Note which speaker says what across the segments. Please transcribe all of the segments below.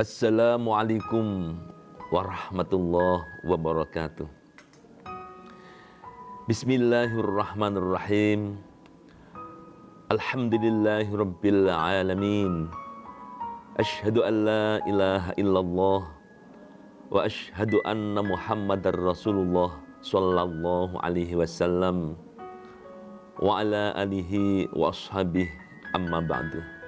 Speaker 1: Assalamualaikum warahmatullahi wabarakatuh. Bismillahirrahmanirrahim. Alhamdulillahi rabbil alamin. Ashhadu an la ilaha illallah wa ashhadu anna Muhammadar Rasulullah sallallahu alaihi wasallam wa ala alihi wa ashabihi amma ba'du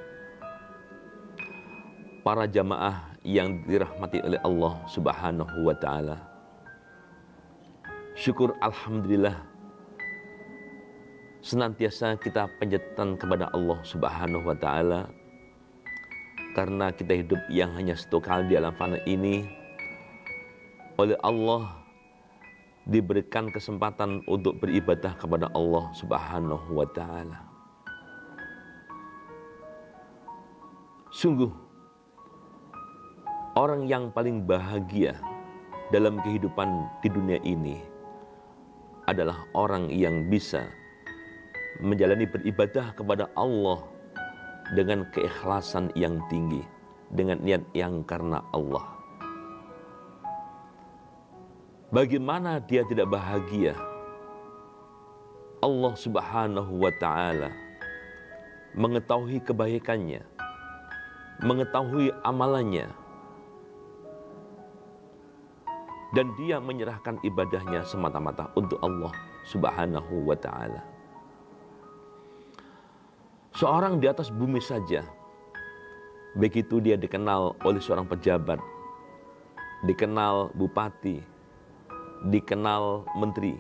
Speaker 1: para jamaah yang dirahmati oleh Allah Subhanahu wa taala. Syukur alhamdulillah senantiasa kita panjatkan kepada Allah Subhanahu wa taala karena kita hidup yang hanya satu kali di alam fana ini oleh Allah diberikan kesempatan untuk beribadah kepada Allah Subhanahu wa taala. Sungguh Orang yang paling bahagia dalam kehidupan di dunia ini adalah orang yang bisa menjalani beribadah kepada Allah dengan keikhlasan yang tinggi, dengan niat yang karena Allah. Bagaimana dia tidak bahagia? Allah Subhanahu wa taala mengetahui kebaikannya, mengetahui amalannya, dan dia menyerahkan ibadahnya semata-mata untuk Allah Subhanahu wa taala. Seorang di atas bumi saja begitu dia dikenal oleh seorang pejabat, dikenal bupati, dikenal menteri,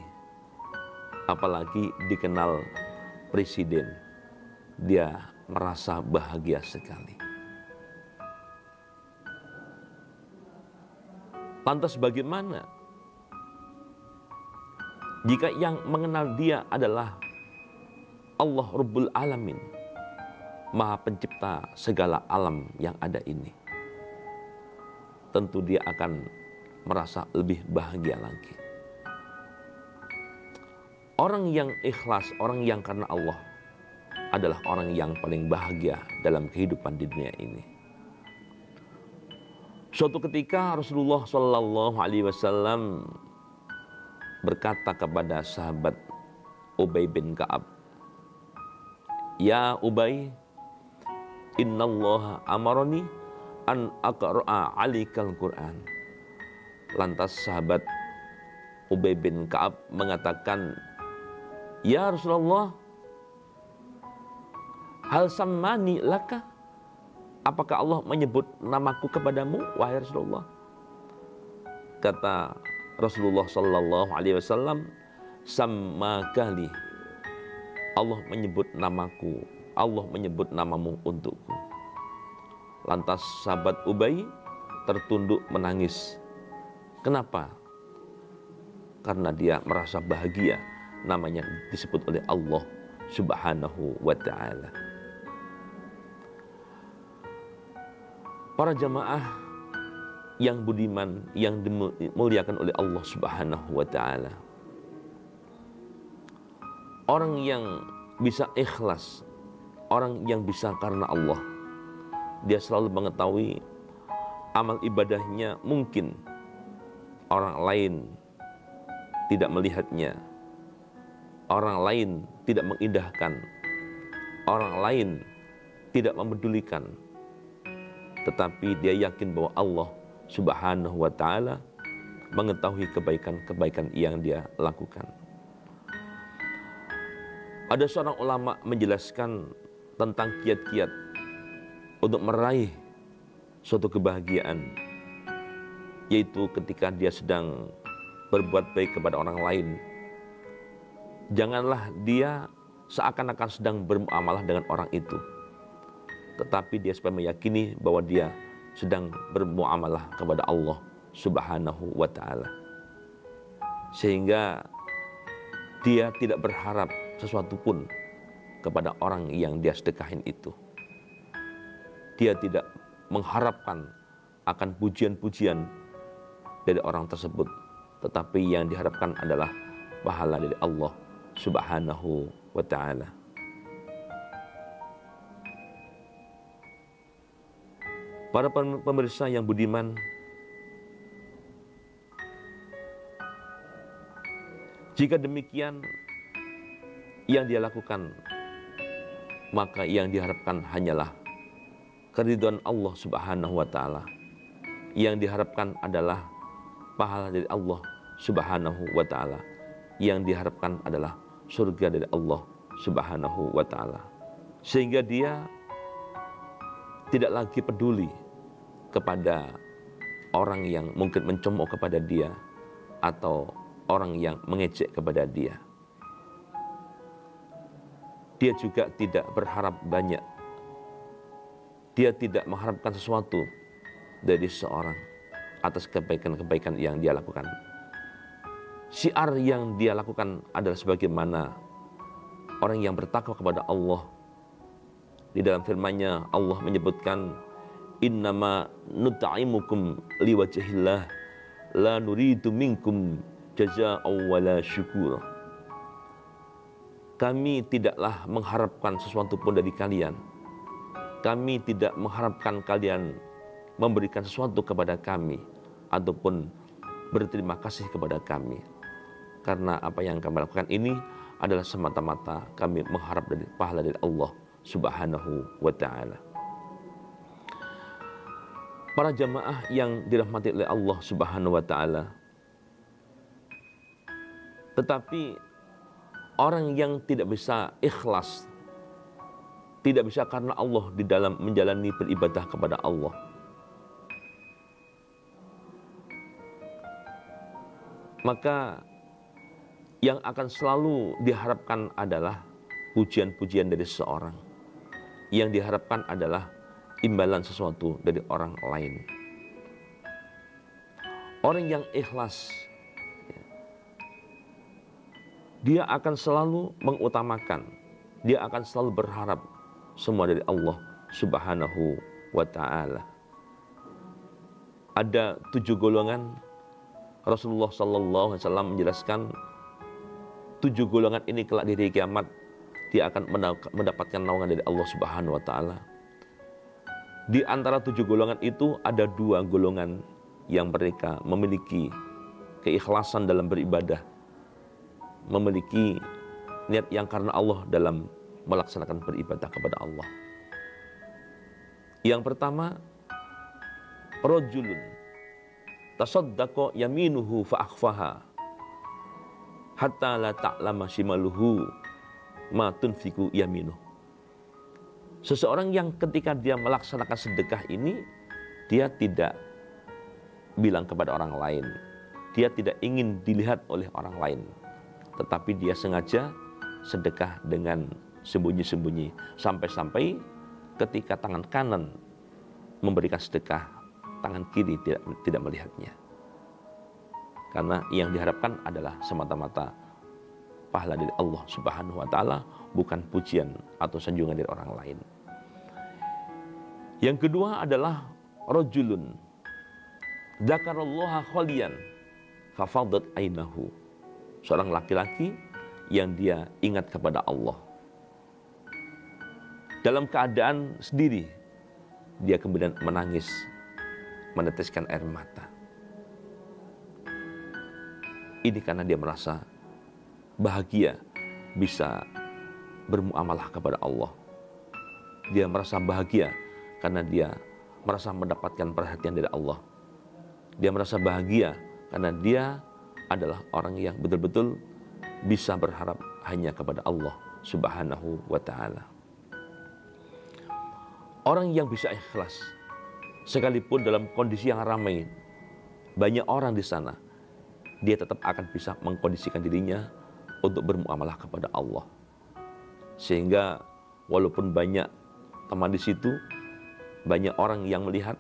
Speaker 1: apalagi dikenal presiden. Dia merasa bahagia sekali. Lantas bagaimana jika yang mengenal dia adalah Allah Rabbul Alamin, Maha Pencipta segala alam yang ada ini. Tentu dia akan merasa lebih bahagia lagi. Orang yang ikhlas, orang yang karena Allah adalah orang yang paling bahagia dalam kehidupan di dunia ini. Suatu ketika Rasulullah Shallallahu Alaihi Wasallam berkata kepada sahabat Ubay bin Kaab, Ya Ubay, Inna Allah amaroni an aqra'a alikal Quran. Lantas sahabat Ubay bin Kaab mengatakan, Ya Rasulullah, hal samani laka Apakah Allah menyebut namaku kepadamu, wahai Rasulullah? Kata Rasulullah Sallallahu Alaihi Wasallam, sama kali Allah menyebut namaku, Allah menyebut namamu untukku. Lantas sahabat Ubay tertunduk menangis. Kenapa? Karena dia merasa bahagia namanya disebut oleh Allah Subhanahu wa taala. Para jamaah yang budiman yang dimuliakan oleh Allah Subhanahu wa taala. Orang yang bisa ikhlas, orang yang bisa karena Allah. Dia selalu mengetahui amal ibadahnya mungkin orang lain tidak melihatnya. Orang lain tidak mengindahkan. Orang lain tidak memedulikan tetapi dia yakin bahwa Allah Subhanahu wa taala mengetahui kebaikan-kebaikan yang dia lakukan. Ada seorang ulama menjelaskan tentang kiat-kiat untuk meraih suatu kebahagiaan yaitu ketika dia sedang berbuat baik kepada orang lain. Janganlah dia seakan-akan sedang bermuamalah dengan orang itu tetapi dia supaya meyakini bahwa dia sedang bermuamalah kepada Allah Subhanahu wa taala. Sehingga dia tidak berharap sesuatu pun kepada orang yang dia sedekahin itu. Dia tidak mengharapkan akan pujian-pujian dari orang tersebut, tetapi yang diharapkan adalah pahala dari Allah Subhanahu wa taala. Para pemirsa yang budiman, jika demikian yang dia lakukan, maka yang diharapkan hanyalah keriduan Allah Subhanahu wa taala. Yang diharapkan adalah pahala dari Allah Subhanahu wa taala. Yang diharapkan adalah surga dari Allah Subhanahu wa taala. Sehingga dia tidak lagi peduli kepada orang yang mungkin mencemooh kepada dia atau orang yang mengejek kepada dia. Dia juga tidak berharap banyak. Dia tidak mengharapkan sesuatu dari seorang atas kebaikan-kebaikan yang dia lakukan. Syiar yang dia lakukan adalah sebagaimana orang yang bertakwa kepada Allah. Di dalam firman-Nya Allah menyebutkan innama nut'imukum liwajhillah la nuridu minkum jazaa'u wala syukur. Kami tidaklah mengharapkan sesuatu pun dari kalian. Kami tidak mengharapkan kalian memberikan sesuatu kepada kami ataupun berterima kasih kepada kami. Karena apa yang kami lakukan ini adalah semata-mata kami mengharap dari pahala dari Allah Subhanahu wa taala para jamaah yang dirahmati oleh Allah Subhanahu wa taala. Tetapi orang yang tidak bisa ikhlas tidak bisa karena Allah di dalam menjalani beribadah kepada Allah. Maka yang akan selalu diharapkan adalah pujian-pujian dari seseorang. Yang diharapkan adalah imbalan sesuatu dari orang lain. Orang yang ikhlas, ya, dia akan selalu mengutamakan, dia akan selalu berharap semua dari Allah Subhanahu wa Ta'ala. Ada tujuh golongan Rasulullah Sallallahu Alaihi Wasallam menjelaskan tujuh golongan ini kelak di hari kiamat dia akan mendapatkan naungan dari Allah Subhanahu Wa Taala di antara tujuh golongan itu ada dua golongan yang mereka memiliki keikhlasan dalam beribadah, memiliki niat yang karena Allah dalam melaksanakan beribadah kepada Allah. Yang pertama, rojulun tasaddaqa yaminuhu fa'akhfaha hatta la ta'lama shimaluhu ma tunfiku yaminuh. Seseorang yang ketika dia melaksanakan sedekah ini, dia tidak bilang kepada orang lain. Dia tidak ingin dilihat oleh orang lain. Tetapi dia sengaja sedekah dengan sembunyi-sembunyi. Sampai-sampai ketika tangan kanan memberikan sedekah, tangan kiri tidak, tidak melihatnya. Karena yang diharapkan adalah semata-mata pahala dari Allah Subhanahu wa taala, bukan pujian atau sanjungan dari orang lain. Yang kedua adalah rojulun Zakarallaha khalian fafadat ainahu. Seorang laki-laki yang dia ingat kepada Allah. Dalam keadaan sendiri, dia kemudian menangis, meneteskan air mata. Ini karena dia merasa bahagia bisa bermuamalah kepada Allah. Dia merasa bahagia karena dia merasa mendapatkan perhatian dari Allah. Dia merasa bahagia karena dia adalah orang yang betul-betul bisa berharap hanya kepada Allah Subhanahu wa taala. Orang yang bisa ikhlas sekalipun dalam kondisi yang ramai banyak orang di sana dia tetap akan bisa mengkondisikan dirinya untuk bermuamalah kepada Allah. Sehingga walaupun banyak teman di situ, banyak orang yang melihat,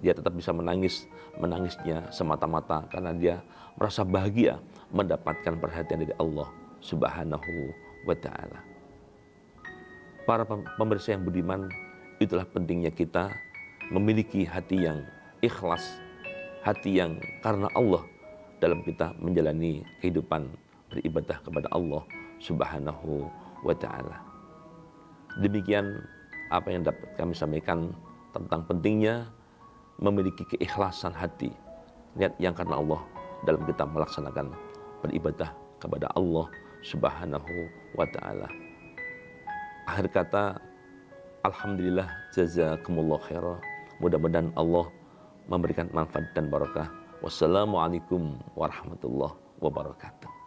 Speaker 1: dia tetap bisa menangis, menangisnya semata-mata karena dia merasa bahagia mendapatkan perhatian dari Allah Subhanahu wa taala. Para pemirsa yang budiman, itulah pentingnya kita memiliki hati yang ikhlas, hati yang karena Allah dalam kita menjalani kehidupan beribadah kepada Allah Subhanahu wa taala. Demikian apa yang dapat kami sampaikan. tentang pentingnya memiliki keikhlasan hati, niat yang karena Allah dalam kita melaksanakan beribadah kepada Allah Subhanahu wa taala. Akhir kata alhamdulillah jazakumullah khairah. Mudah-mudahan Allah memberikan manfaat dan barakah. Wassalamualaikum warahmatullahi wabarakatuh.